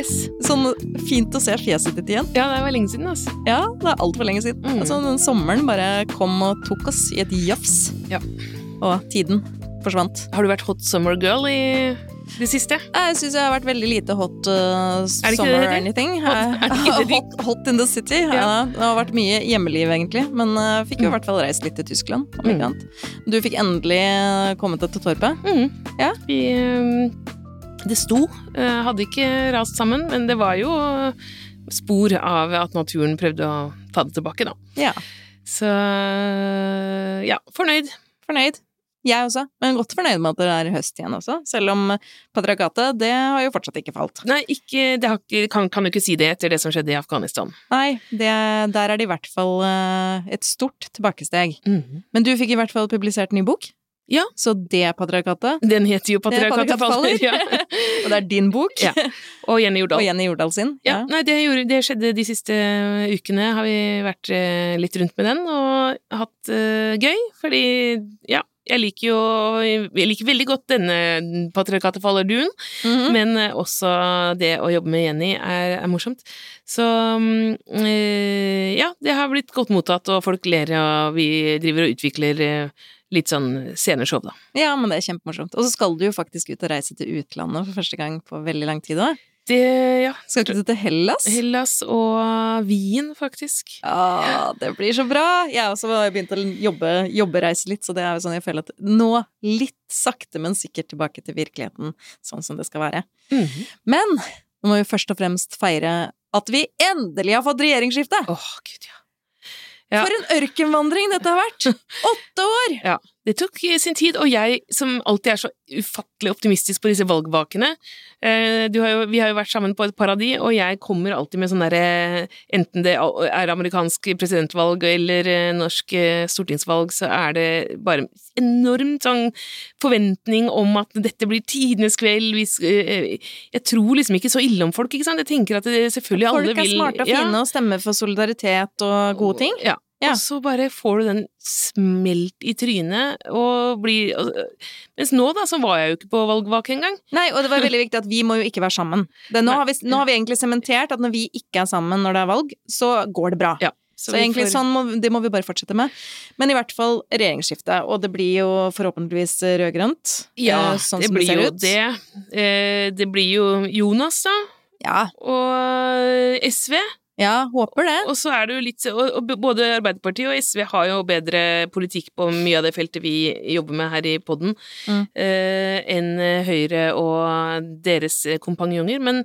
Yes. Sånn fint å se fjeset ditt igjen. Ja, det var lenge siden, altså. Ja, det er altfor lenge siden. Mm. Altså, den sommeren bare kom og tok oss i et jafs. Ja. Og tiden forsvant. Har du vært hot summer girl i det siste? Jeg syns jeg har vært veldig lite hot uh, Er ikke summer det anything. Hot- ikke hot, hot in the city. Ja. Ja. Det har vært mye hjemmeliv, egentlig. Men uh, fikk jo i Mm. hvert fall reist litt til Tyskland. Om ikke Mm. annet. Du fikk endelig uh, kommet deg til Torpet. Mm. Ja. Vi, ehm, det sto. eh, Hadde ikke rast sammen, men det var jo spor av at naturen prøvde å ta det tilbake, da. Ja. Så ja, fornøyd. Fornøyd. Jeg også, men godt fornøyd med at det er høst igjen også. Selv om patriarkatet, det har jo fortsatt ikke falt. Nei, ikke, det har ikke, kan, kan du ikke si det etter det som skjedde i Afghanistan. Nei, det, der er det i hvert fall et stort tilbakesteg. Mhm. Men du fikk i hvert fall publisert ny bok. Ja. Så det patriarkatet, Den heter jo Patriarkatet faller. Ja. og det er din bok, Ja. Og Jenny og Jordal. Jenny Jordal sin. Ja, nei, det, gjorde, det skjedde de siste ukene. Har vi vært eh, litt rundt med den og hatt uh, gøy. Fordi, ja, jeg liker jo Jeg liker veldig godt denne Patriarkatet faller-duen, -hmm. men eh, også det å jobbe med Jenny er, er morsomt. Så mm, eh, ja, det har blitt godt mottatt, og folk ler, og vi driver og utvikler eh, litt sånn sceneshow, da. Ja, men det er kjempemorsomt. Og så skal du jo faktisk ut og reise til utlandet for første gang på veldig lang tid òg. Det, ja. Skal ikke du til Hellas? Hellas og Wien, faktisk. Ja, det blir så bra! Jeg har også begynt å jobbe, jobbereise litt, så det er jo sånn jeg føler at nå, litt sakte, men sikkert tilbake til virkeligheten, sånn som det skal være. Mhm. Men nå må vi først og fremst feire at vi endelig har fått regjeringsskifte! Åh, gud, ja. Ja. For en ørkenvandring dette har vært! Åtte år! Ja, det tok eh, sin tid, og jeg som alltid er så ufattelig optimistisk på disse valgvakene eh, du har jo, Vi har jo vært sammen på et par av de, og jeg kommer alltid med sånn derre Enten det er amerikansk presidentvalg eller eh, norsk stortingsvalg, så er det bare enormt sånn forventning om at dette blir tidenes kveld Jeg tror liksom ikke så ille om folk, ikke sant? Jeg tenker at det, selvfølgelig alle vil Folk er smarte og Ja. fine og stemmer for solidaritet og gode ting. Ja. Ja. Og så bare får du den smelt i trynet, og blir Mens nå, da, så var jeg jo ikke på valgvake engang. Nei, og det var veldig viktig at vi må jo ikke være sammen. Det, nå, har vi, nå har vi egentlig sementert at når vi ikke er sammen når det er valg, så går det bra. Ja, Så, så egentlig får- sånn må, det må vi bare fortsette med. Men i hvert fall regjeringsskifte, og det blir jo forhåpentligvis rød-grønt. Ja, eh, sånn det blir det jo ut. det. Eh, det blir jo Jonas, da, Ja, og SV. Ja, håper det. Og så er det jo litt Og, og både Arbeiderpartiet og SV har jo bedre politikk på mye av det feltet vi jobber med her i podden, Mm. eh, enn Høyre og deres kompanjonger. Men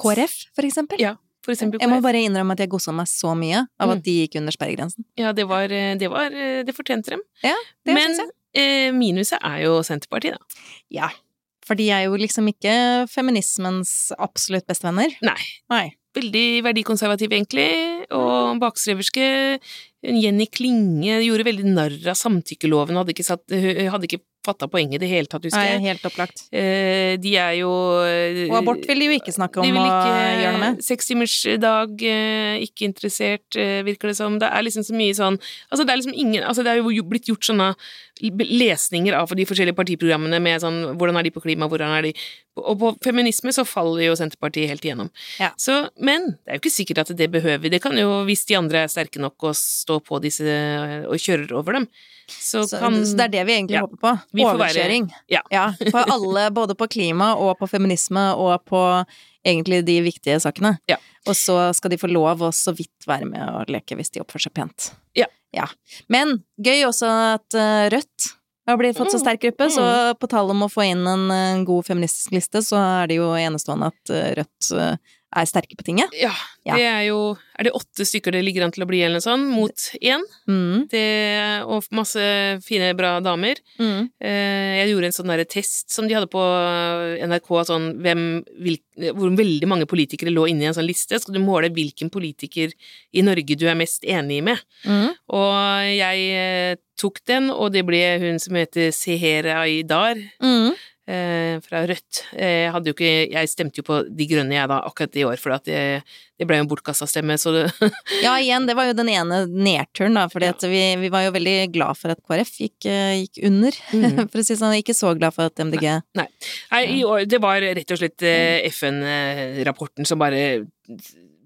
KrF, for eksempel. Ja, for eksempel Jeg må bare innrømme at jeg godsa meg så mye av Mm. at de gikk under sperregrensen. Ja, det var Det, var, det fortjente dem. Ja, det Men jeg. eh, minuset er jo Senterpartiet, da. Ja. For de er jo liksom ikke feminismens absolutt bestevenner. Nei. Nei. Veldig verdikonservativ, egentlig, og bakstreverske. Jenny Klinge gjorde veldig narr av samtykkeloven, hadde ikke, satt, hadde ikke fatta poenget i det hele tatt, husker jeg. Nei, helt opplagt. Eh, de er jo Og abort vil de jo ikke snakke om de vil å ikke gjøre noe med. Sekstimersdag, eh, ikke interessert, eh, virker det som. Det er liksom så mye sånn Altså, det er liksom ingen Altså, det er jo blitt gjort sånne lesninger av de forskjellige partiprogrammene med sånn Hvordan er de på klima, hvordan er de Og på feminisme så faller jo Senterpartiet helt igjennom. Ja. Så, men det er jo ikke sikkert at det behøver vi. Det kan jo, hvis de andre er sterke nok og står på disse og kjører over dem, så, Så, kan så det er det vi egentlig Ja. håper på. Vi får være- Overkjøring. ja. For alle, både på klima og på feminisme og på egentlig de viktige sakene. Ja. Og så skal de få lov å så vidt være med og leke hvis de oppfører seg pent. Ja. Men gøy også at eh, Rødt har blitt fått så Mm. sterk gruppe, så på tale om å få inn en en god feministisk liste, så er det jo enestående at eh, Rødt eh, er sterke på tinget. Ja, Ja. det er jo Er det åtte stykker det ligger an til å bli, eller noe sånt, mot én? Mm. Det, og masse fine, bra damer. Mm. Eh, Jeg gjorde en sånn derre test som de hadde på NRK, sånn hvem, hvil, hvor veldig mange politikere lå inne i en sånn liste. Skal du måle hvilken politiker i Norge du er mest enig med? Mm. Og jeg eh, tok den, og det ble hun som heter Seher Aydar. Mm. Eh, fra Rødt. Jeg, hadde jo ikke, jeg stemte jo på De Grønne, jeg, da, akkurat i år, for det, det ble jo en bortkasta stemme, så det Ja, igjen, det var jo den ene nedturen, da, fordi ja. vi, vi var jo veldig glad for at KrF gikk, eh, gikk under, mm. for å si sånn. Ikke så glad for at MDG Nei, i år, det var rett og slett eh, FN-rapporten som bare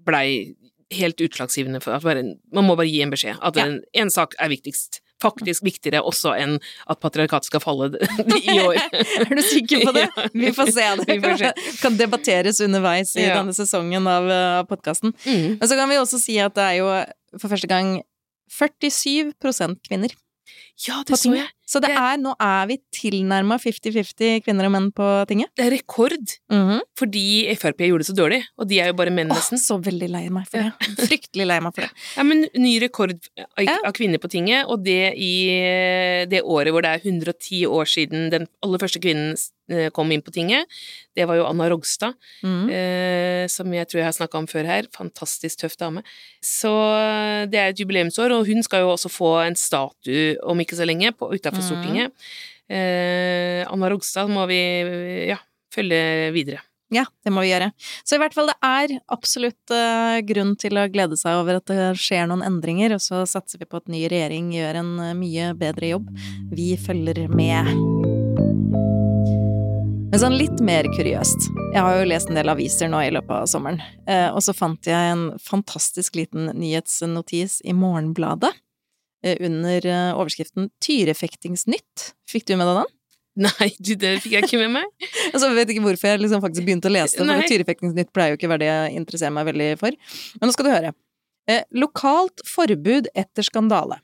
blei helt utslagsgivende for at bare, man må bare gi en beskjed. At Ja. en, en sak er viktigst. Faktisk viktigere også enn at patriarkatet skal falle i år. Er du sikker på det? Vi får se. Det Vi får se. kan debatteres underveis i Ja. denne sesongen av, uh, podkasten. Mm. Men så kan vi også si at det er jo for første gang 47% kvinner Ja, det så jeg. Så det er, nå er vi tilnærma 50-50 kvinner og menn på tinget. Det er rekord, Mhm. fordi Frp gjorde det så dårlig, og de er jo bare menn, Åh, nesten. så veldig lei meg for det. Fryktelig lei meg for det. Ja, men ny rekord av, Ja. av kvinner på tinget, og det i eh, det året hvor det er 110 år siden den aller første kvinnen kom inn på tinget. Det var jo Anna Rogstad, mm. eh, som jeg tror jeg har snakka om før her. Fantastisk tøff dame. Så eh, det er et jubileumsår, og hun skal jo også få en statue om ikke så lenge utafor mm. Stortinget. Eh, Anna Rogstad må vi ja, følge videre. Ja, det må vi gjøre. Så i hvert fall det er absolutt eh, grunn til å glede seg over at det skjer noen endringer, og så satser vi på at ny regjering gjør en eh, mye bedre jobb. Vi følger med. Men sånn litt mer kuriøst. Jeg har jo lest en del aviser nå i løpet av sommeren, eh, og så fant jeg en fantastisk liten nyhetsnotis i Morgenbladet eh, under eh, overskriften Tyrefektingsnytt. Fikk du med deg den? Nei, det fikk jeg ikke med meg. Altså, jeg vet ikke hvorfor jeg liksom faktisk begynte å lese det, for Tyrefektingsnytt pleier jo ikke å være det jeg interesserer meg veldig for. Men nå skal du høre. Eh, lokalt forbud etter skandale.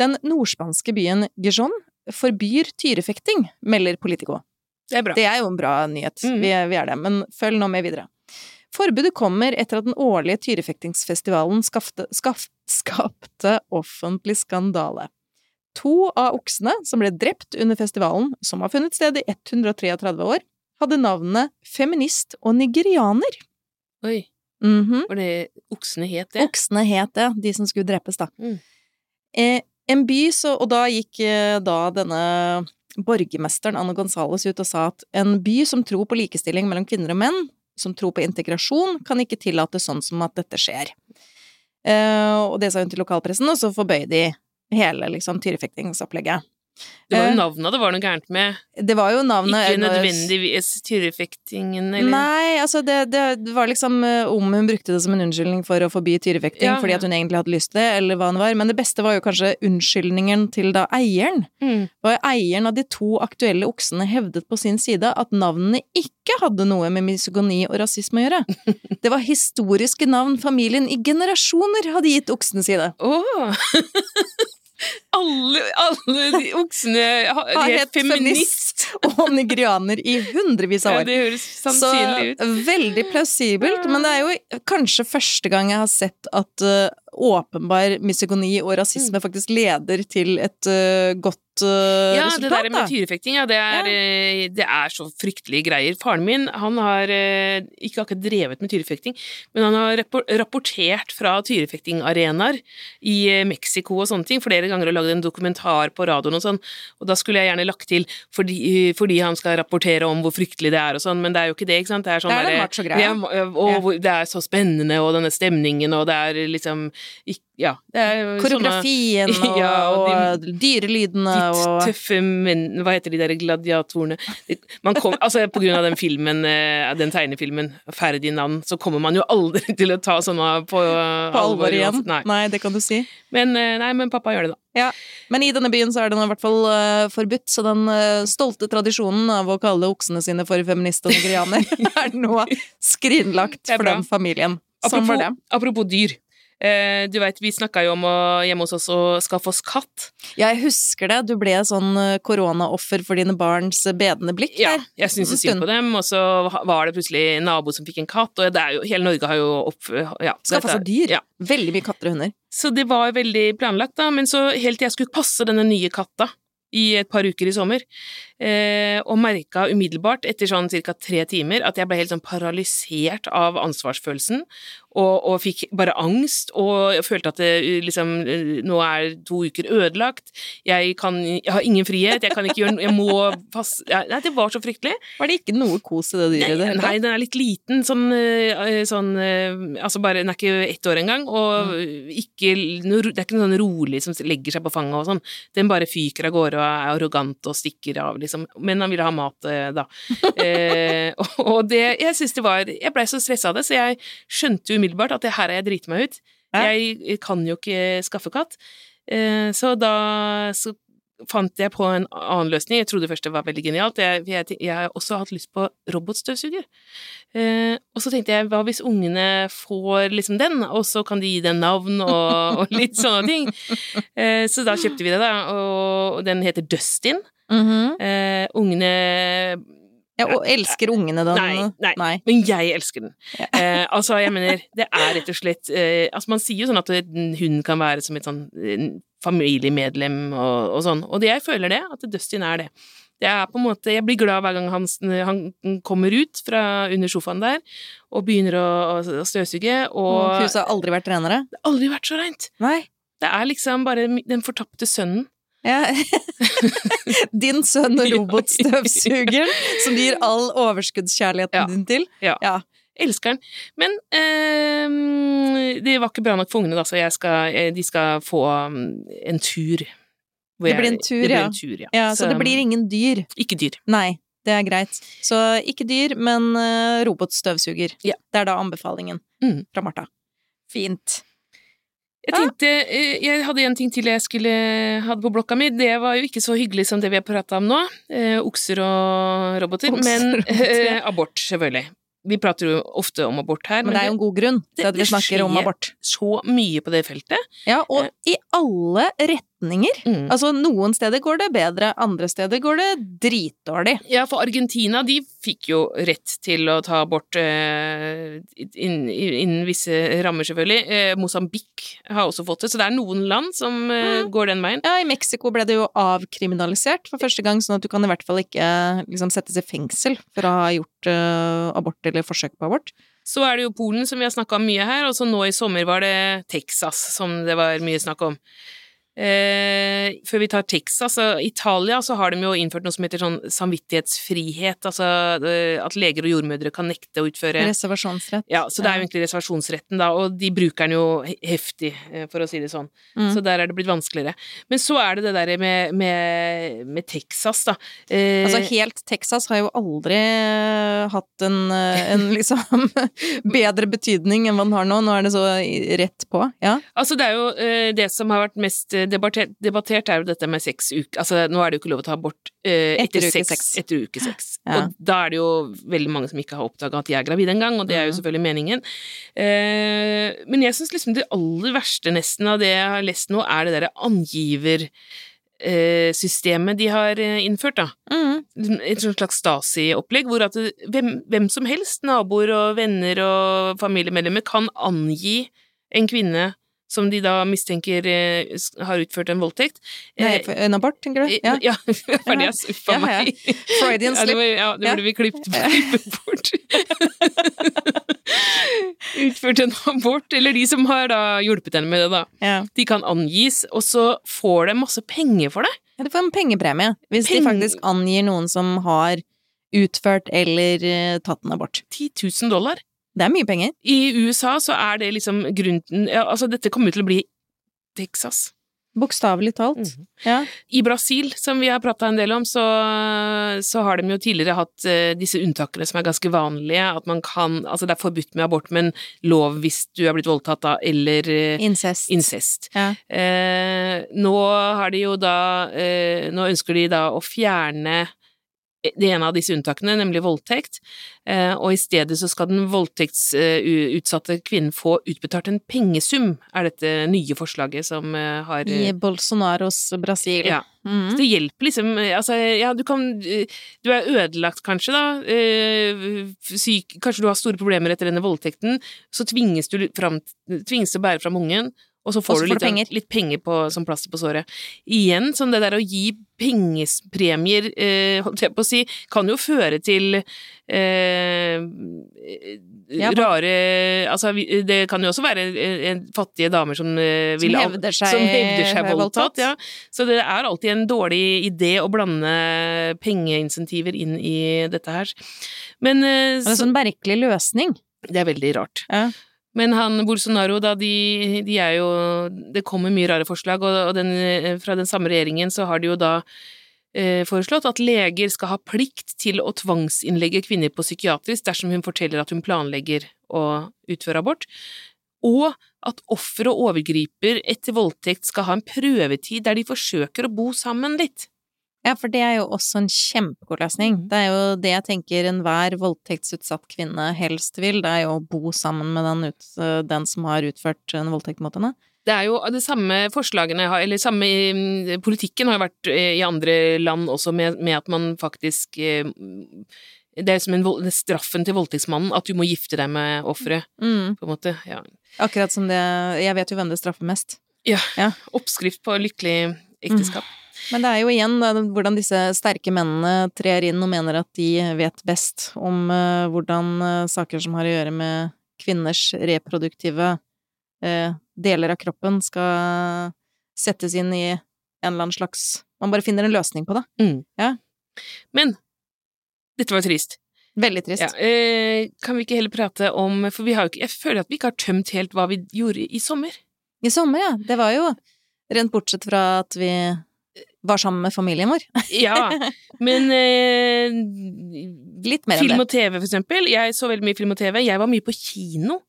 Den nordspanske byen Gijon forbyr tyrefekting, melder Politico. Det er. Det er jo en bra nyhet, Mm. vi, er, vi er det, men følg nå med videre. Forbudet kommer etter at den årlige tyrefektingsfestivalen skapte, skap, skapte offentlig skandale. To av oksene som ble drept under festivalen, som har funnet sted i 133 år, hadde navnene feminist og nigerianer. Oi, Mhm. var det oksene het det? Oksene het det, de som skulle drepes, da. Mm. Eh, en by, så, og da gikk eh, da denne borgermesteren Anne Gonzales ut og sa at en by som tror på likestilling mellom kvinner og menn, som tror på integrasjon, kan ikke tillate sånn som at dette skjer. Uh, og det sa hun til lokalpressen, og så forbøy de hele liksom tyrefektingsopplegget. Det var Eh, jo navnet det var noe gærent med. Det var jo navnet Ikke nødvendigvis tyrefektingen, eller Nei, altså det, det var liksom eh, om hun brukte det som en unnskyldning for å forby tyrefekting Ja, fordi at hun egentlig hadde lyst til det, eller hva det var. Men det beste var jo kanskje unnskyldningen til da eieren. Mm. Og eieren av de to aktuelle oksene hevdet på sin side at navnene ikke hadde noe med misogoni og rasisme å gjøre. Det var historiske navn familien i generasjoner hadde gitt oksene sine. Åh! alle, alle de oksene ha- Har het feminist og nigerianer i hundrevis av Ja, år. det høres Så sannsynlig ut. veldig plausibelt, men det er jo kanskje første gang jeg har sett at uh, åpenbar misogoni og rasisme faktisk leder til et uh, godt uh, Ja, det der med tyrefekting, ja, det er, eh, det er så fryktelige greier. Faren min, han har uh, ikke akkurat drevet med tyrefekting, men han har rapportert fra tyrefektingarenaer i Mexico og sånne ting, flere ganger og lagd en dokumentar på radioen og sånn, og da skulle jeg gjerne lagt til fordi, fordi han skal rapportere om hvor fryktelig det er og sånn, men det er jo ikke det, ikke sant? Det er sånn Det er den derre- macho-greia. Ja, og Ja. hvor- det er så spennende, og denne stemningen, og det er liksom ikk- Ja, sånne Koreografien og, Ja, og og dyrelydene og tøffe menn Hva heter de der gladiatorene? Man kom, altså På grunn av den filmen, eh, den tegnefilmen, Ferdinand, så kommer man jo aldri til å ta sånne på, på alvor igjen. Nei. Nei, det kan du si. Men, eh, nei, men pappa gjør det, da. Men i denne byen så er det nå i hvert fall uh, forbudt, så den uh, stolte tradisjonen av å kalle oksene sine for feminist og nigerianer er nå skrinlagt for den familien. Sånn Apropos, apropos dyr. Eh, du veit, vi snakka jo om å hjemme hos oss å skaffe oss katt. Ja, jeg husker det. Du ble sånn uh, koronaoffer for dine barns uh, bedende blikk Ja, jeg syntes synd på dem, og så var det plutselig en nabo som fikk en katt, og det er jo, hele Norge har jo opp... Ja, Skaffa seg dyr. Ja. Veldig mye katter og hunder. Så det var veldig planlagt, da, men så helt til jeg skulle passe denne nye katta i et par uker i sommer, eh, og merka umiddelbart, etter sånn cirka tre timer, at jeg ble helt sånn paralysert av ansvarsfølelsen, og, og fikk bare angst, og jeg følte at det, liksom, nå er to uker ødelagt, jeg, kan, jeg har ingen frihet, jeg kan ikke gjøre noe, jeg må passe Nei, det var så fryktelig. Var det ikke noe kos i det dyret? Nei, nei, den er litt liten, sånn, eh, sånn eh, Altså bare, den er ikke ett år engang, og ikke, det er ikke noe sånn rolig som legger seg på fanget og sånn. Den bare fyker av gårde og er arrogant og stikker av, liksom. Men han ville ha mat, eh, da. eh, og det Jeg syns det var Jeg blei så stressa av det, så jeg skjønte umiddelbart at det her har jeg driti meg ut. Jeg kan jo ikke skaffe katt. Eh, så da så fant jeg på en annen løsning. Jeg trodde først det var veldig genialt. Jeg, jeg, jeg har også hatt lyst på robotstøvsuger. Eh, og så tenkte jeg, hva hvis ungene får liksom den, og så kan de gi den navn og, og litt sånne ting. Eh, så da kjøpte vi det, da, og den heter Dustin. Mhm. Eh, ungene Ja, og elsker ungene den? Nei, nei. Men jeg elsker den. Ja. Eh, altså, jeg mener, det er rett og slett eh, Altså, man sier jo sånn at hun kan være som et sånn familiemedlem og, og sånn, og det, jeg føler det, at Dustin er det. Det er på en måte Jeg blir glad hver gang han, han kommer ut fra under sofaen der og begynner å, å støvsuge, og Og huset har aldri vært renere? Det har aldri vært så reint. Nei. Det er liksom bare den fortapte sønnen. Ja. Din sønn robotstøvsugeren, som du gir all overskuddskjærligheten Ja. din til? Ja. Ja. Elsker den. Men eh, det var ikke bra nok for ungene, da, så jeg skal, eh, de skal få um, en tur. hvor Det blir en tur, det blir ja. En tur, ja. Ja, så det blir ingen dyr? Ikke dyr. Nei, det er greit. Så ikke dyr, men eh, robotstøvsuger. Ja. Det er da anbefalingen Mm. fra Martha. Fint. Jeg tenkte, eh, jeg hadde en ting til jeg skulle hadde på blokka mi. Det var jo ikke så hyggelig som det vi har prata om nå. Eh, okser og roboter. Okser men roboter, ja. eh, abort, selvfølgelig. Vi prater jo ofte om abort her, Men det er jo en god grunn til at vi snakker om skjer. abort. så mye på det feltet. Ja, og i alle retninger. Mm. Altså, noen steder går det bedre, andre steder går det dritdårlig. Ja, for Argentina de fikk jo rett til å ta abort eh, innen, innen visse rammer, selvfølgelig. Eh, Mosambik har også fått det, så det er noen land som eh, Mm. går den veien. Ja, i Mexico ble det jo avkriminalisert for første gang, sånn at du kan i hvert fall ikke liksom, settes i fengsel for å ha gjort eh, abort eller forsøk på abort. Så er det jo Polen, som vi har snakka om mye her, og så nå i sommer var det Texas, som det var mye snakk om. Eh, før vi tar Texas og Italia, så har de jo innført noe som heter sånn samvittighetsfrihet, altså eh, at leger og jordmødre kan nekte å utføre Reservasjonsrett. Ja, så det er jo egentlig reservasjonsretten, da, og de bruker den jo heftig, eh, for å si det sånn. Mm. Så der er det blitt vanskeligere. Men så er det det derre med, med, med Texas, da. Eh, Altså, helt Texas har jo aldri eh, hatt en, en liksom bedre betydning enn hva den har nå. Nå er det så rett på. Ja. Altså, det er jo det som har vært mest debattert, debattert, er jo dette med seks uker Altså, nå er det jo ikke lov å ta abort eh, Etter etter, uke seks, etter uke seks. Ja. Og da er det jo veldig mange som ikke har oppdaga at de er gravide engang, og det er jo Mhm. selvfølgelig meningen. Eh, men jeg syns liksom det aller verste nesten av det jeg har lest nå, er det derre angiver eh, systemet de har eh, innført, da. Mm. Liksom Et slags Stasi-opplegg, hvor at hvem, hvem som helst, naboer og venner og familiemedlemmer, kan angi en kvinne som de da mistenker eh, har utført en voldtekt. Nei, Eh, en abort, tenker du? ja, Ja. ferdig, ass. Uff a Ja, ja. meg. Freudian Ja, det, slip. ja, det burde vi klippet, bort. Utført en abort, eller de som har da hjulpet henne med det, da. Ja. De kan angis, og så får de masse penger for det. Ja, de får en pengepremie hvis de faktisk angir noen som har utført eller eh, tatt en abort. 10 000 dollar. Det er mye penger. I USA så er det liksom grunnen ja, Altså, dette kommer til å bli Texas. Bokstavelig talt. Mhm. Ja. I Brasil, som vi har prata en del om, så, så har de jo tidligere hatt uh, disse unntakene som er ganske vanlige. At man kan Altså, det er forbudt med abort, men lov hvis du er blitt voldtatt da, eller uh, Incest. incest. Ja. Uh, nå har de jo da Nå ønsker de da å fjerne det ene av disse unntakene, nemlig voldtekt, eh, og i stedet så skal den voldtektsutsatte kvinnen få utbetalt en pengesum, er dette nye forslaget som eh, har I eh, Bolsonaros Brasil. Ja. Mhm. Så det hjelper liksom Altså, ja, du kan Du er ødelagt, kanskje, da. eh, Syk Kanskje du har store problemer etter denne voldtekten. Så tvinges du fram Tvinges til å bære fram ungen, Og så får Også du får litt, du penger. litt penger på, som plaster på såret. Igjen, sånn det der å gi pengespremier, eh, holdt jeg på å si, kan jo føre til eh, Ja, rare Altså, det kan jo også være en fattige damer som eh, vil Som hevder seg, som hevder seg voldtatt. Ja. Så det er alltid en dårlig idé å blande pengeinsentiver inn i dette her. Men eh, Det er en sånn merkelig løsning. det er veldig rart. Ja. Men han Bolsonaro, da, de, de er jo Det kommer mye rare forslag, og, den, eh, fra den samme regjeringen så har de jo da eh, foreslått at leger skal ha plikt til å tvangsinnlegge kvinner på psykiatrisk dersom hun forteller at hun planlegger å utføre abort, og at offer og overgriper etter voldtekt skal ha en prøvetid der de forsøker å bo sammen litt. Ja, for det er jo også en kjempegod løsning. Mhm. Det er jo det jeg tenker enhver voldtektsutsatt kvinne helst vil, det er jo å bo sammen med den, ut, den som har utført en voldtekt mot henne. Det er jo det samme forslagene, eller samme mm, politikken har jo vært eh, i andre land også, med, med at man faktisk eh, Det er som en straffen til voldtektsmannen, at du må gifte deg med offeret, Mm. på en måte. Ja. Akkurat som det Jeg vet jo hvem det straffer mest. Ja, Oppskrift på lykkelig ekteskap. Men det er jo igjen da, hvordan disse sterke mennene trer inn og mener at de vet best om uh, hvordan uh, saker som har å gjøre med kvinners reproduktive uh, deler av kroppen skal settes inn i en eller annen slags Man bare finner en løsning på det. Men dette var trist. Veldig trist. Ja, kan vi ikke heller prate om For vi har jo ikke Jeg føler at vi ikke har tømt helt hva vi gjorde i sommer. I sommer, ja. Det var jo rent bortsett fra at vi var sammen med familien vår. Ja, men eh, Litt mer Film og TV, for eksempel. Jeg så veldig mye film og TV. Jeg var mye på kino.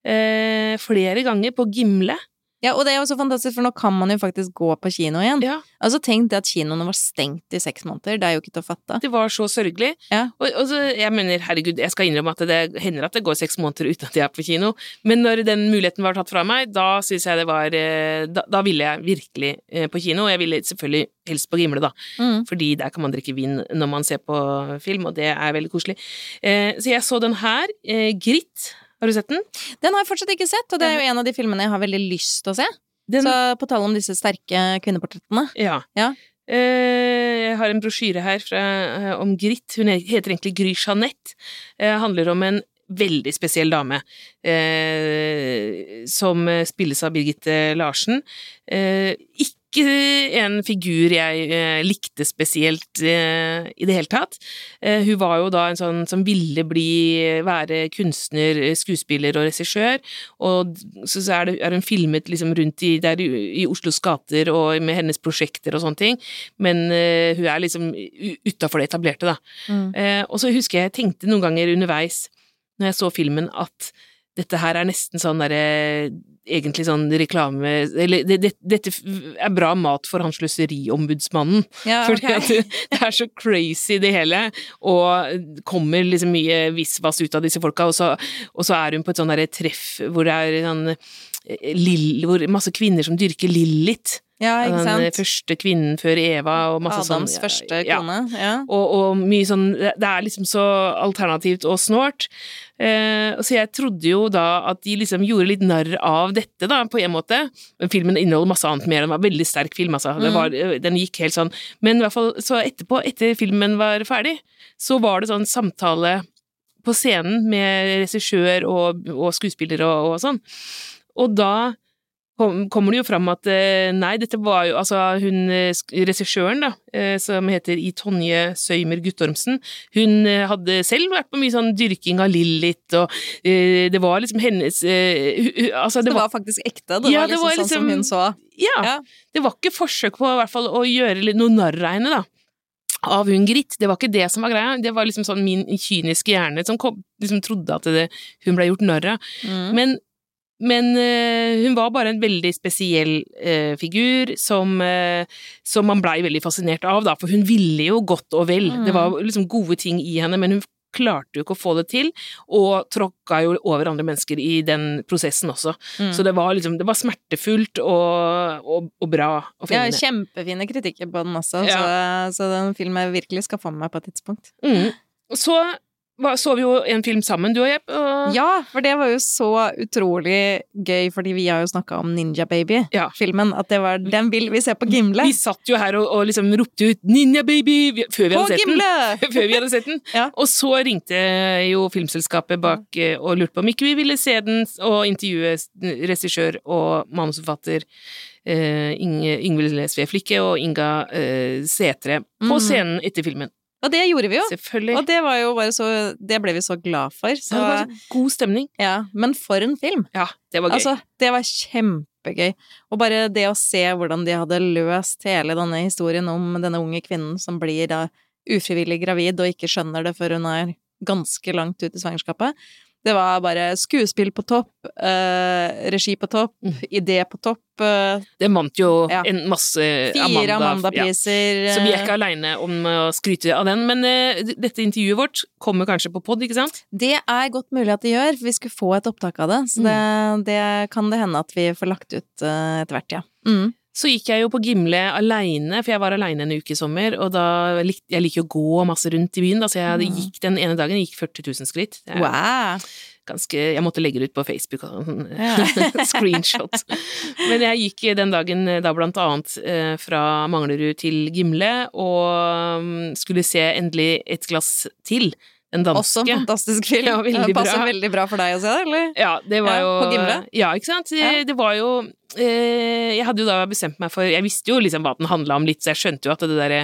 Eh, flere ganger på Gimle. Ja, og det er jo så fantastisk, for nå kan man jo faktisk gå på kino igjen. Ja, Altså, tenk det at kinoene var stengt i seks måneder. Det er jo ikke til å fatte. det var så sørgelig. Ja. Og, og så, jeg mener, herregud, jeg skal innrømme at det hender at det går seks måneder uten at jeg er på kino, men når den muligheten var tatt fra meg, da syns jeg det var eh, da, da ville jeg virkelig eh, på kino. Og jeg ville selvfølgelig helst på Gimle, da, Mm. fordi der kan man drikke vin når man ser på film, og det er veldig koselig. Eh, så jeg så den her, Gritt. Har du sett den? Den har jeg fortsatt ikke sett, og det er jo en av de filmene jeg har veldig lyst til å se. den Så på tale om disse sterke kvinneportrettene. Ja. Ja. Eh, jeg har en brosjyre her fra, eh, om Gritt. Hun heter egentlig Gry Jeanette. Eh, handler om en veldig spesiell dame eh, som spilles av Birgitte Larsen. Eh, ikke en figur jeg eh, likte spesielt eh, i det hele tatt. Eh, hun var jo da en sånn som ville bli, være kunstner, skuespiller og regissør, og så, så er, det, er hun filmet liksom rundt i, der i, Oslos gater og med hennes prosjekter og sånne ting, men hun er liksom utafor det etablerte, da. Mm. Eh, og så husker jeg jeg tenkte noen ganger underveis, når jeg så filmen, at dette her er nesten sånn derre Egentlig sånn reklame Eller det, det, dette er bra mat for han sløseriombudsmannen. Ja, Fordi at det, det er så crazy, det hele, og kommer liksom mye visvas ut av disse folka, og så, og så er hun på et sånn derre treff hvor det er sånn eh, lill, hvor masse kvinner som dyrker Lillit. Ja, ikke Den første kvinnen før Eva, og masse sånn Adams første ja, kone. Ja. og, og mye sånn Det er liksom så alternativt og snålt. Eh, så jeg trodde jo da at de liksom gjorde litt narr av dette, da, på en måte. Men filmen inneholder masse annet mer. Den var en veldig sterk film, altså. Det Mm. var, den gikk helt sånn. Men i hvert fall, så etterpå, etter filmen var ferdig, så var det sånn samtale på scenen med regissør og, og skuespiller og, og sånn. Og da kommer det jo fram at eh, nei, dette var jo altså hun eh, regissøren, da, eh, som heter I. Tonje Søymer Guttormsen, hun hadde selv vært på mye sånn dyrking av Lillit, og det var liksom hennes Altså, Det det var var faktisk ekte. Det Ja, var det liksom var sånn som liksom- hun så. Ja, Ja. det var ikke forsøk på i hvert fall å gjøre noe narr av henne, da. Av hun Gritt. Det var ikke det som var greia. Det var liksom sånn min kyniske hjerne som kom, liksom trodde at det, hun ble gjort narr av. Mm. Men, men uh, hun var bare en veldig spesiell uh, figur som, uh, som man blei veldig fascinert av, da, for hun ville jo godt og vel. Mm. Det var liksom gode ting i henne, men hun klarte jo ikke å få det til, og tråkka jo over andre mennesker i den prosessen også. Mm. Så det var liksom, det var smertefullt og, og, og bra og Ja, kjempefine kritikker på den også, Ja. så, så den filmen jeg virkelig skal få med meg på et tidspunkt. Mm. Så så vi jo en film sammen, du og jeg. Og, Ja, for det var jo så utrolig gøy, fordi vi har jo snakka om Ninja Baby-filmen. Ja. At det var den vil vi se på Gimle. Vi satt jo her og, og liksom ropte ut 'Ninja Baby!' før vi På hadde sett den. Gimle! før vi hadde sett den. Ja. Og så ringte jo filmselskapet bak eh, og lurte på om ikke vi ville se den, og intervjue regissør og manusforfatter Uh, Ingvild Yngvild Sve Flikke og Inga uh, Setre på Mm. scenen etter filmen. Og det gjorde vi jo. Selvfølgelig. Og det var jo bare så Det ble vi så glad for. Så, det var så god stemning. ja. Men for en film! Ja, det var gøy. Altså, det var kjempegøy. Og bare det å se hvordan de hadde løst hele denne historien om denne unge kvinnen som blir da ufrivillig gravid og ikke skjønner det før hun er ganske langt ut i svangerskapet. Det var bare skuespill på topp, eh, regi på topp, Mm. idé på topp. eh, det vant jo Ja. en masse fire Amanda-priser. Amanda-priser. Så vi er eh, ikke aleine om å skryte av den, men eh, dette intervjuet vårt kommer kanskje på pod, ikke sant? Det er godt mulig at det gjør, for vi skulle få et opptak av det. Så det, det kan det hende at vi får lagt ut eh, etter hvert, ja. Mm. Så gikk jeg jo på Gimle aleine, for jeg var aleine en uke i sommer, og da lik, jeg liker jo å gå masse rundt i byen, da, så jeg Mm. gikk den ene dagen jeg gikk 40 000 skritt. Er Wow! ganske, jeg måtte legge det ut på Facebook og sånn Ja. screenshot. Men jeg gikk den dagen eh, da blant annet eh, fra Manglerud til Gimle, og mm, skulle se endelig et glass til. Den danske. Også en fantastisk film. Ja, veldig det passer bra. veldig bra for deg å se det, eller? Ja, det var Ja, jo på Gimle? Ja, ikke sant. Ja. Det var jo eh, Jeg hadde jo da bestemt meg for Jeg visste jo liksom hva den handla om litt, så jeg skjønte jo at det derre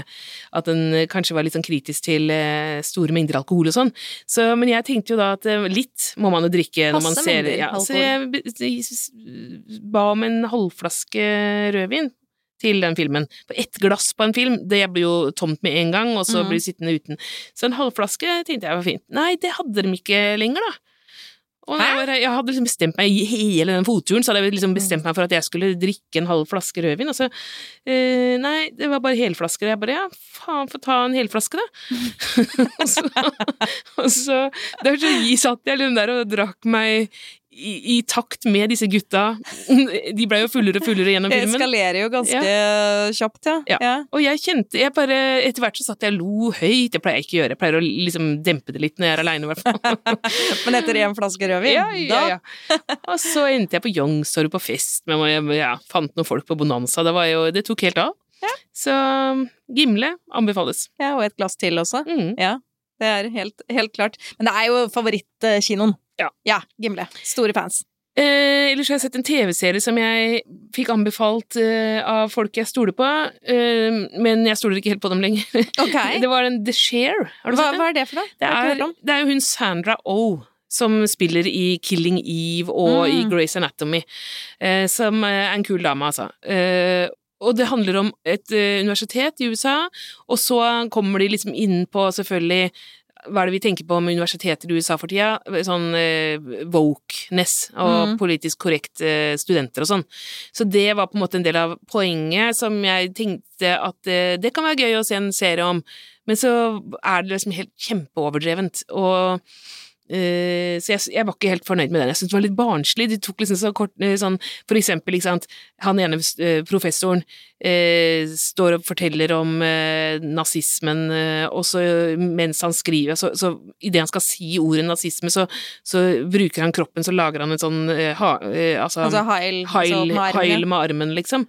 At den kanskje var litt sånn kritisk til eh, store mengder alkohol og sånn. Så, men jeg tenkte jo da at eh, litt må man jo drikke når man ser mengder ja, Så jeg jeg ba om en halvflaske rødvin til den filmen. For ett glass på en film, det blir jo tomt med en gang, og så mm. blir du sittende uten. Så en halvflaske tenkte jeg var fint. Nei, det hadde de ikke lenger, da. Og jeg, jeg hadde liksom bestemt meg i hele den fotturen, så hadde jeg liksom bestemt meg for at jeg skulle drikke en halv flaske rødvin, og så eh, Nei, det var bare helflasker. Jeg bare ja, faen, få ta en helflaske, da. og så, og så der så satt jeg liksom der og drakk meg i, i takt med disse gutta. De ble jo fullere og fullere gjennom filmen. Det eskalerer jo ganske kjapt, ja. Ja. Og jeg kjente jeg bare, Etter hvert så satt jeg og lo høyt. Det pleier jeg ikke å gjøre. Jeg pleier å liksom dempe det litt når jeg er aleine, i hvert fall. Men etter en flaske rødvin, Ja, ja, ja. Og så endte jeg på Youngstorget på fest, men jeg ja, fant noen folk på Bonanza. Det, var jo, det tok helt av. Ja. Så Gimle anbefales. Ja, og et glass til også. Mm. Ja, det er helt, helt klart. Men det er jo favorittkinoen. Ja. ja, Gimle. Store fans. Eh, ellers har jeg sett en TV-serie som jeg fikk anbefalt eh, av folk jeg stoler på, eh, men jeg stoler ikke helt på dem lenger. Okay. Det var den The Share. Har du Hva, sett den? hva er det for noe? Det er, det er jo hun Sandra Oh som spiller i Killing Eve og i Grace Anatomy, eh, som eh, er en kul dame, altså. Og det handler om et eh, universitet i USA, og så kommer de liksom inn på selvfølgelig hva er det vi tenker på med universiteter i USA for tida? Sånn eh, wokeness og Mm. politisk korrekt eh, studenter og sånn. Så det var på en måte en del av poenget som jeg tenkte at eh, det kan være gøy å se en serie om, men så er det liksom helt kjempeoverdrevent. Og eh, så jeg, jeg var ikke helt fornøyd med den. Jeg syntes det var litt barnslig. De tok liksom så kort eh, sånn For eksempel, ikke sant, han ene uh, professoren uh, står og forteller om nazismen, og så mens han skriver, så, så idet han skal si ordet nazisme, så, så bruker han kroppen, så lager han en sånn ha, altså, Altså Heil, Heil, altså med armen, heil med armen, liksom.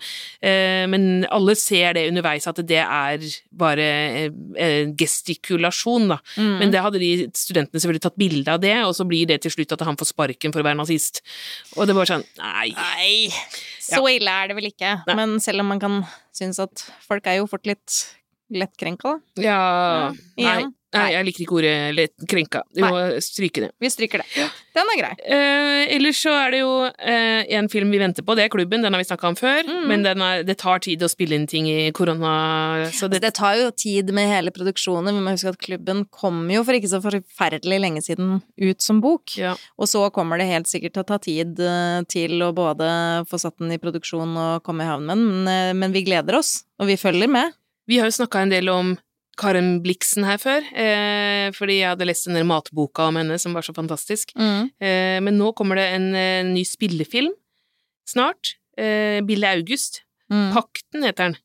Men alle ser det underveis at det er bare gestikulasjon, da. Mm. Men det hadde de studentene selvfølgelig tatt bilde av det, og så blir det til slutt at han får sparken for å være nazist. Og det er bare sånn Nei. Nei, så ille er det vel ikke. Nei. Men selv om man kan synes at folk er jo fort litt lettkrenka, da. Ja Ja, Nei. Nei, jeg liker ikke ordet krenka. Vi må stryke det. Vi stryker det. Den er grei. Eh, ellers så er det jo eh, en film vi venter på, det er Klubben. Den har vi snakka om før, Mm. men den er, det tar tid å spille inn ting i korona, så det Det tar jo tid med hele produksjonen. Vi må huske at klubben kom jo for ikke så forferdelig lenge siden ut som bok. ja. Og så kommer det helt sikkert til å ta tid eh, til å både få satt den i produksjon og komme i havn med den, men, eh, men vi gleder oss, og vi følger med. Vi har jo snakka en del om Karen Blixen her før, eh, fordi jeg hadde lest den der matboka om henne som var så fantastisk. Eh, men nå kommer det en, en ny spillefilm snart. Eh, Bille August. Mm. Pakten heter den.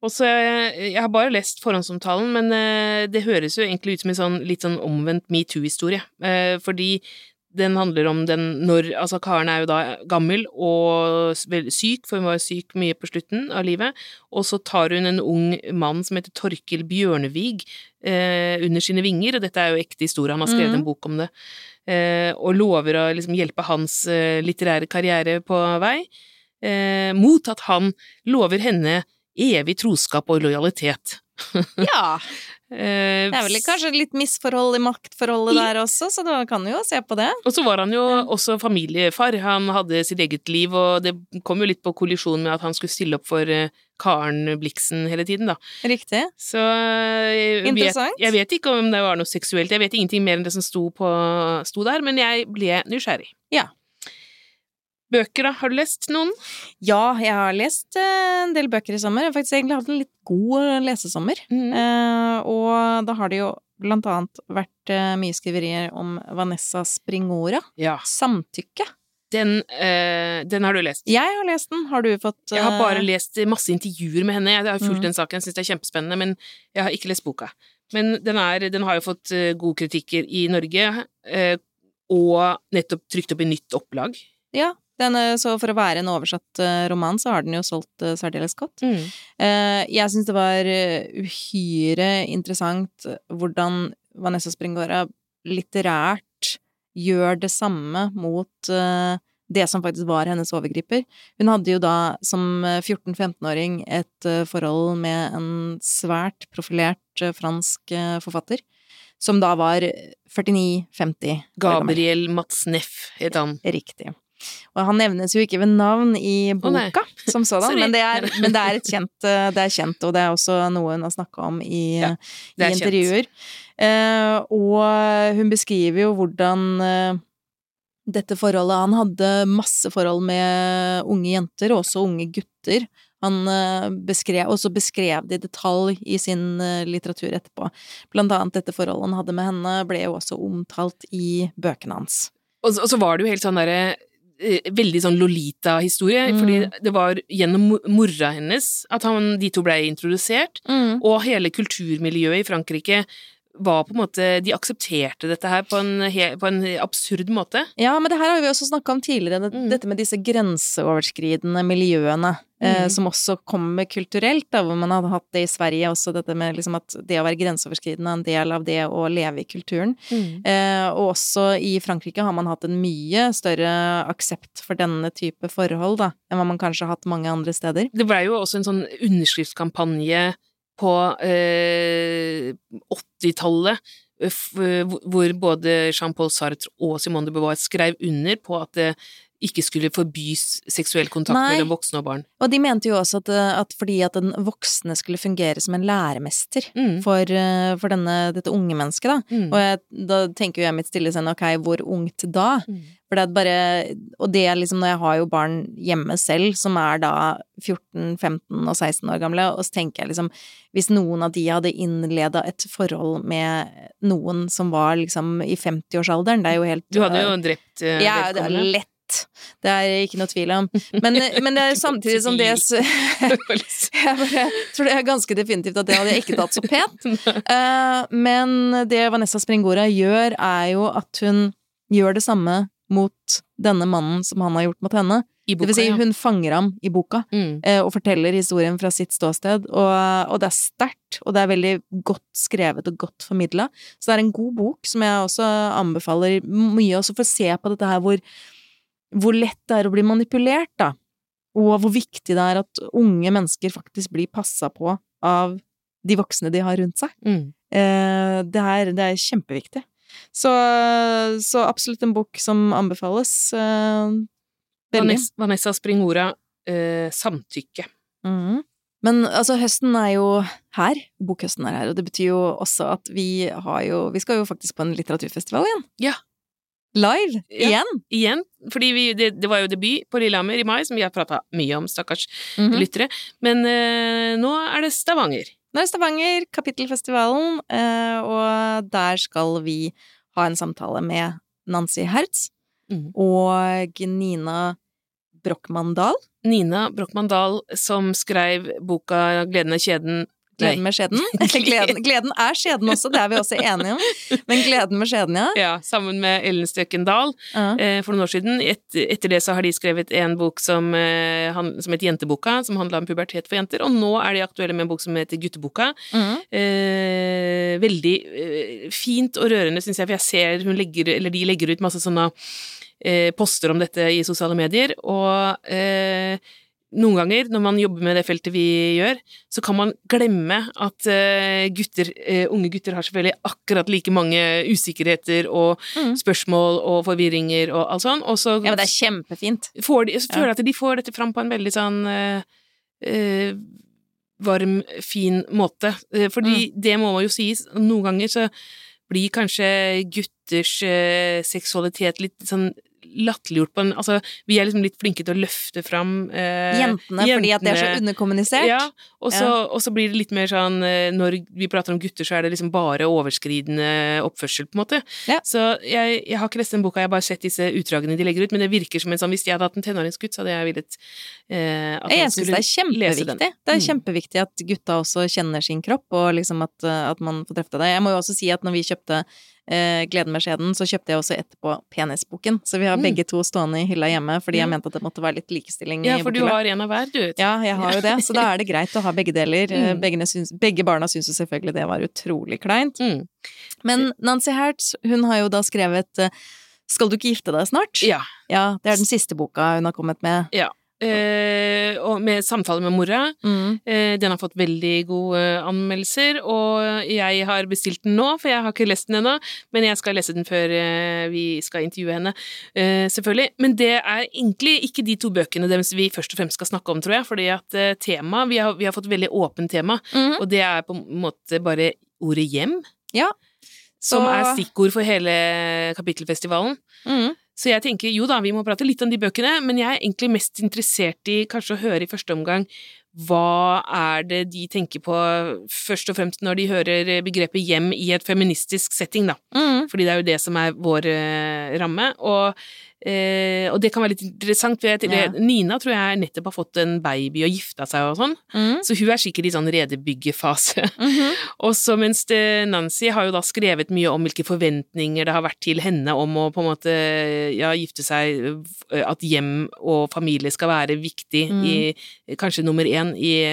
Og så Jeg har bare lest forhåndsomtalen, men eh, det høres jo egentlig ut som en sånn litt sånn omvendt metoo-historie. Eh, fordi den handler om den når Altså, Karen er jo da gammel og syk, for hun var syk mye på slutten av livet, og så tar hun en ung mann som heter Torkil Bjørnevig eh, under sine vinger, og dette er jo ekte historie, han har skrevet mm. en bok om det, eh, og lover å liksom hjelpe hans eh, litterære karriere på vei, eh, mot at han lover henne evig troskap og lojalitet. Ja. Eh, Det er vel kanskje litt misforhold i maktforholdet der også, så du kan jo se på det. Og så var han jo også familiefar. Han hadde sitt eget liv, og det kom jo litt på kollisjon med at han skulle stille opp for eh, Karen Blixen hele tiden, da. Riktig. Så eh, jeg vet, jeg vet ikke om det var noe seksuelt. Jeg vet ingenting mer enn det som sto, på, sto der, men jeg ble nysgjerrig. Ja. Bøker, da? Har du lest noen? Ja, jeg har lest eh, en del bøker i sommer. Jeg har faktisk egentlig hatt en litt god eh, lesesommer. Mm. Eh, og da har det jo blant annet vært eh, mye skriverier om Vanessa Springora. Ja. Samtykke. Den, øh, den har du lest. Jeg har lest den. Har du fått Jeg har bare lest masse intervjuer med henne. Jeg har fulgt mm. den saken, syns det er kjempespennende, men jeg har ikke lest boka. Men den, er, den har jo fått gode kritikker i Norge, øh, og nettopp trykt opp i nytt opplag. Ja. Den, eh, så for å være en oversatt eh, roman, så har den jo solgt eh, særdeles godt. Mm. Jeg syns det var uhyre interessant hvordan Vanessa Springora litterært gjør det samme mot det som faktisk var hennes overgriper. Hun hadde jo da som eh, 14-15-åring et forhold med en svært profilert fransk forfatter, som da var 49-50. Gabriel Matsneff het han. Riktig. Og han nevnes jo ikke ved navn i boka oh, som sådan, men det, er, men det er et kjent, eh, det er kjent, og det er også noe hun har snakka om i, Ja, i er intervjuer. Uh, og hun beskriver jo hvordan uh, dette forholdet Han hadde masse forhold med unge jenter, og også unge gutter. Han beskrev, beskrev, også beskrev det i detalj i sin eh, litteratur etterpå. Blant annet dette forholdet han hadde med henne, ble jo også omtalt i bøkene hans. Og så, og så var det jo helt sånn derre eh, Veldig sånn Lolita-historie, Mm. fordi det var gjennom mo- mora hennes at han, de to ble introdusert, og hele kulturmiljøet i Frankrike var på en måte De aksepterte dette her på en, på en absurd måte. Ja, men det her har vi også snakka om tidligere, det, Mm. dette med disse grenseoverskridende miljøene, eh, Mm. som også kommer kulturelt, da, hvor man hadde hatt det i Sverige også, dette med liksom at det å være grenseoverskridende er en del av det å leve i kulturen. Eh, og også i Frankrike har man hatt en mye større aksept for denne type forhold, da, enn hva man kanskje har hatt mange andre steder. Det blei jo også en sånn underskriftskampanje på eh, 80-tallet, eh, hvor hvor både Jean-Paul Sartre og Simone de Beauvoir skrev under på at ikke skulle forbys seksuell kontakt Nei. mellom voksne og barn. Og de mente jo også at, eh, at fordi at den voksne skulle fungere som en læremester Mm. for, eh, for denne, dette unge mennesket, da. Mm. Og jeg, da tenker jo jeg mitt stille sinn, ok, hvor ungt da? Mm. For det er bare Og det er liksom når jeg har jo barn hjemme selv, som er da 14, 15 og 16 år gamle, og så tenker jeg liksom Hvis noen av de hadde innleda et forhold med noen som var liksom i 50-årsalderen, det er jo helt Du hadde jo drept eh, ja, det er vedkommende. Lett. Det er ikke noe tvil om. Men, men det er samtidig som det Jeg bare tror det er ganske definitivt at det hadde jeg ikke tatt så pent. Eh, men det Vanessa Springora gjør, er jo at hun gjør det samme mot denne mannen som han har gjort mot henne. I Det vil si, hun fanger ham i boka Mm. eh, og forteller historien fra sitt ståsted, og, og det er sterkt, og det er veldig godt skrevet og godt formidla. Så det er en god bok som jeg også anbefaler mye, også for å se på dette her hvor, hvor lett det er å bli manipulert, da. Og hvor viktig det er at unge mennesker faktisk blir passa på av de voksne de har rundt seg. Mm. Eh, det, er, det er kjempeviktig. Så, så absolutt en bok som anbefales. Eh. Vanessa, Vanessa Springora, eh, samtykke. Mm. Men altså, høsten er jo her. Bokhøsten er her, og det betyr jo også at vi har jo Vi skal jo faktisk på en litteraturfestival igjen. Ja. Live! Ja. Igjen! Igjen, fordi vi, det, det var jo debut på Lillehammer i mai, som vi har prata mye om, stakkars Mhm. lyttere. Men eh, nå er det Stavanger. Nå er det Stavanger, Kapittelfestivalen, eh, og der skal vi ha en samtale med Nancy Hertz Mhm. og Nina Brochmann Dahl. Nina Brochmann Dahl som skrev boka 'Gleden er kjeden'. Gleden med skjeden. gleden, gleden er skjeden også, det er vi også enige om. Men gleden med skjeden, ja. Ja, sammen med Ellen Støken Dahl ja. eh, for noen år siden. Et, etter det så har de skrevet en bok som, eh, som het Jenteboka, som handla om pubertet for jenter, og nå er de aktuelle med en bok som heter Gutteboka. Mm. Eh, veldig eh, fint og rørende, syns jeg, for jeg ser hun legger, eller de legger ut masse sånne eh, poster om dette i sosiale medier, og eh, noen ganger når man jobber med det feltet vi gjør, så kan man glemme at eh, gutter, eh, unge gutter har selvfølgelig akkurat like mange usikkerheter og mm. spørsmål og forvirringer og alt sånn, og så ja, men det er kjempefint. får de, så føler jeg at de får dette fram på en veldig sånn uh, varm, fin måte. Fordi det må jo sies, noen ganger så blir kanskje gutters uh, seksualitet litt sånn latterliggjort på en Altså, vi er liksom litt flinke til å løfte fram eh, Jentene, fordi at det er så underkommunisert. Ja, og så, så blir det litt mer sånn eh, Når vi prater om gutter, så er det liksom bare overskridende oppførsel, på en måte. Ja. Så jeg, jeg har ikke lest den boka, jeg har bare sett disse utdragene de legger ut, men det virker som en sånn Hvis jeg hadde hatt en tenåringsgutt, så hadde jeg villet eh, at Jeg han syns det er kjempeviktig. Det er Mm. kjempeviktig at gutta også kjenner sin kropp, og liksom at, at man får treffe det. Jeg må jo også si at når vi kjøpte eh, Gleden med skjeden, så kjøpte jeg også etterpå Penisboken. Så vi har Mm. begge to stående i hylla hjemme, fordi Ja. jeg mente at det måtte være litt likestilling Ja, for du har en av hver, du. Ja, jeg har jo det, så da er det greit å ha begge deler. Eh, Mm. Begge, syns, begge barna syns jo selvfølgelig det var utrolig kleint. Mm. Men Nancy Hertz, hun har jo da skrevet eh, Skal du ikke gifte deg snart? Ja. Ja, det er den siste boka hun har kommet med. Eh, og med samtale med mora. Mm. Eh, den har fått veldig gode anmeldelser, og jeg har bestilt den nå, for jeg har ikke lest den ennå, men jeg skal lese den før eh, vi skal intervjue henne, eh, selvfølgelig. Men det er egentlig ikke de to bøkene deres vi først og fremst skal snakke om, tror jeg, fordi at eh, tema, vi har, vi har fått veldig åpent tema, mm. og det er på en måte bare ordet hjem. Ja. Som er stikkord for hele kapittelfestivalen. Mm. Så jeg tenker jo da, vi må prate litt om de bøkene, men jeg er egentlig mest interessert i kanskje å høre i første omgang hva er det de tenker på først og fremst når de hører begrepet hjem i et feministisk setting, da. Mm. Fordi det er jo det som er vår eh, ramme. Og, eh, og det kan være litt interessant, for Ja. Nina tror jeg nettopp har fått en baby og gifta seg og sånn, Mm. så hun er sikkert i sånn redebyggefase. Mhm. Og så mens Nancy har jo da skrevet mye om hvilke forventninger det har vært til henne om å på en måte ja, gifte seg, at hjem og familie skal være viktig Mm. i kanskje nummer én i,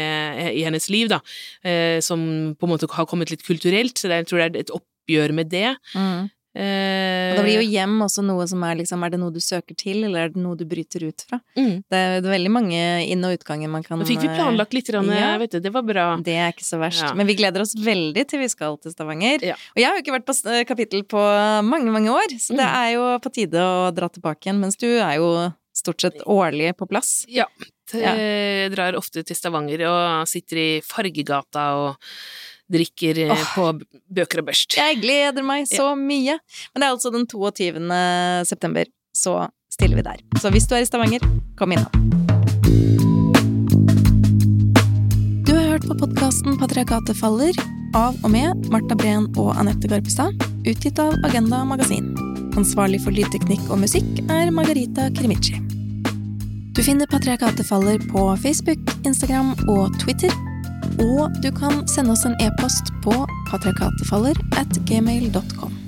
i hennes liv, da. Eh, som på en måte har kommet litt kulturelt, så jeg tror det er et oppgjør med det. Mm. Eh, Og da blir jo hjem også noe som er liksom Er det noe du søker til, eller er det noe du bryter ut fra? mm. Det er, det er veldig mange inn- og utganger man kan Nå fikk vi planlagt litt, grann, Ja. vet du, det var bra. Det er ikke så verst. Ja. Men vi gleder oss veldig til vi skal til Stavanger. Ja. Og jeg har jo ikke vært på kapittel på mange, mange år, så det Mm. er jo på tide å dra tilbake igjen, mens du er jo stort sett årlig på plass. Ja. Jeg drar ofte til Stavanger og sitter i Fargegata og drikker oh, på bøker og børst. Jeg gleder meg så mye! Men det er altså den 22. september, så stiller vi der. Så hvis du er i Stavanger, kom innom. Du har hørt på podkasten Patriarkatet faller av og med Marta Breen og Anette Garpestad, utgitt av Agenda Magasin. Ansvarlig for lydteknikk og musikk er Margarita Krimici. Du finner Patriarkatet faller på Facebook, Instagram og Twitter. Og du kan sende oss en e-post på patriarkatefaller at gmail.com.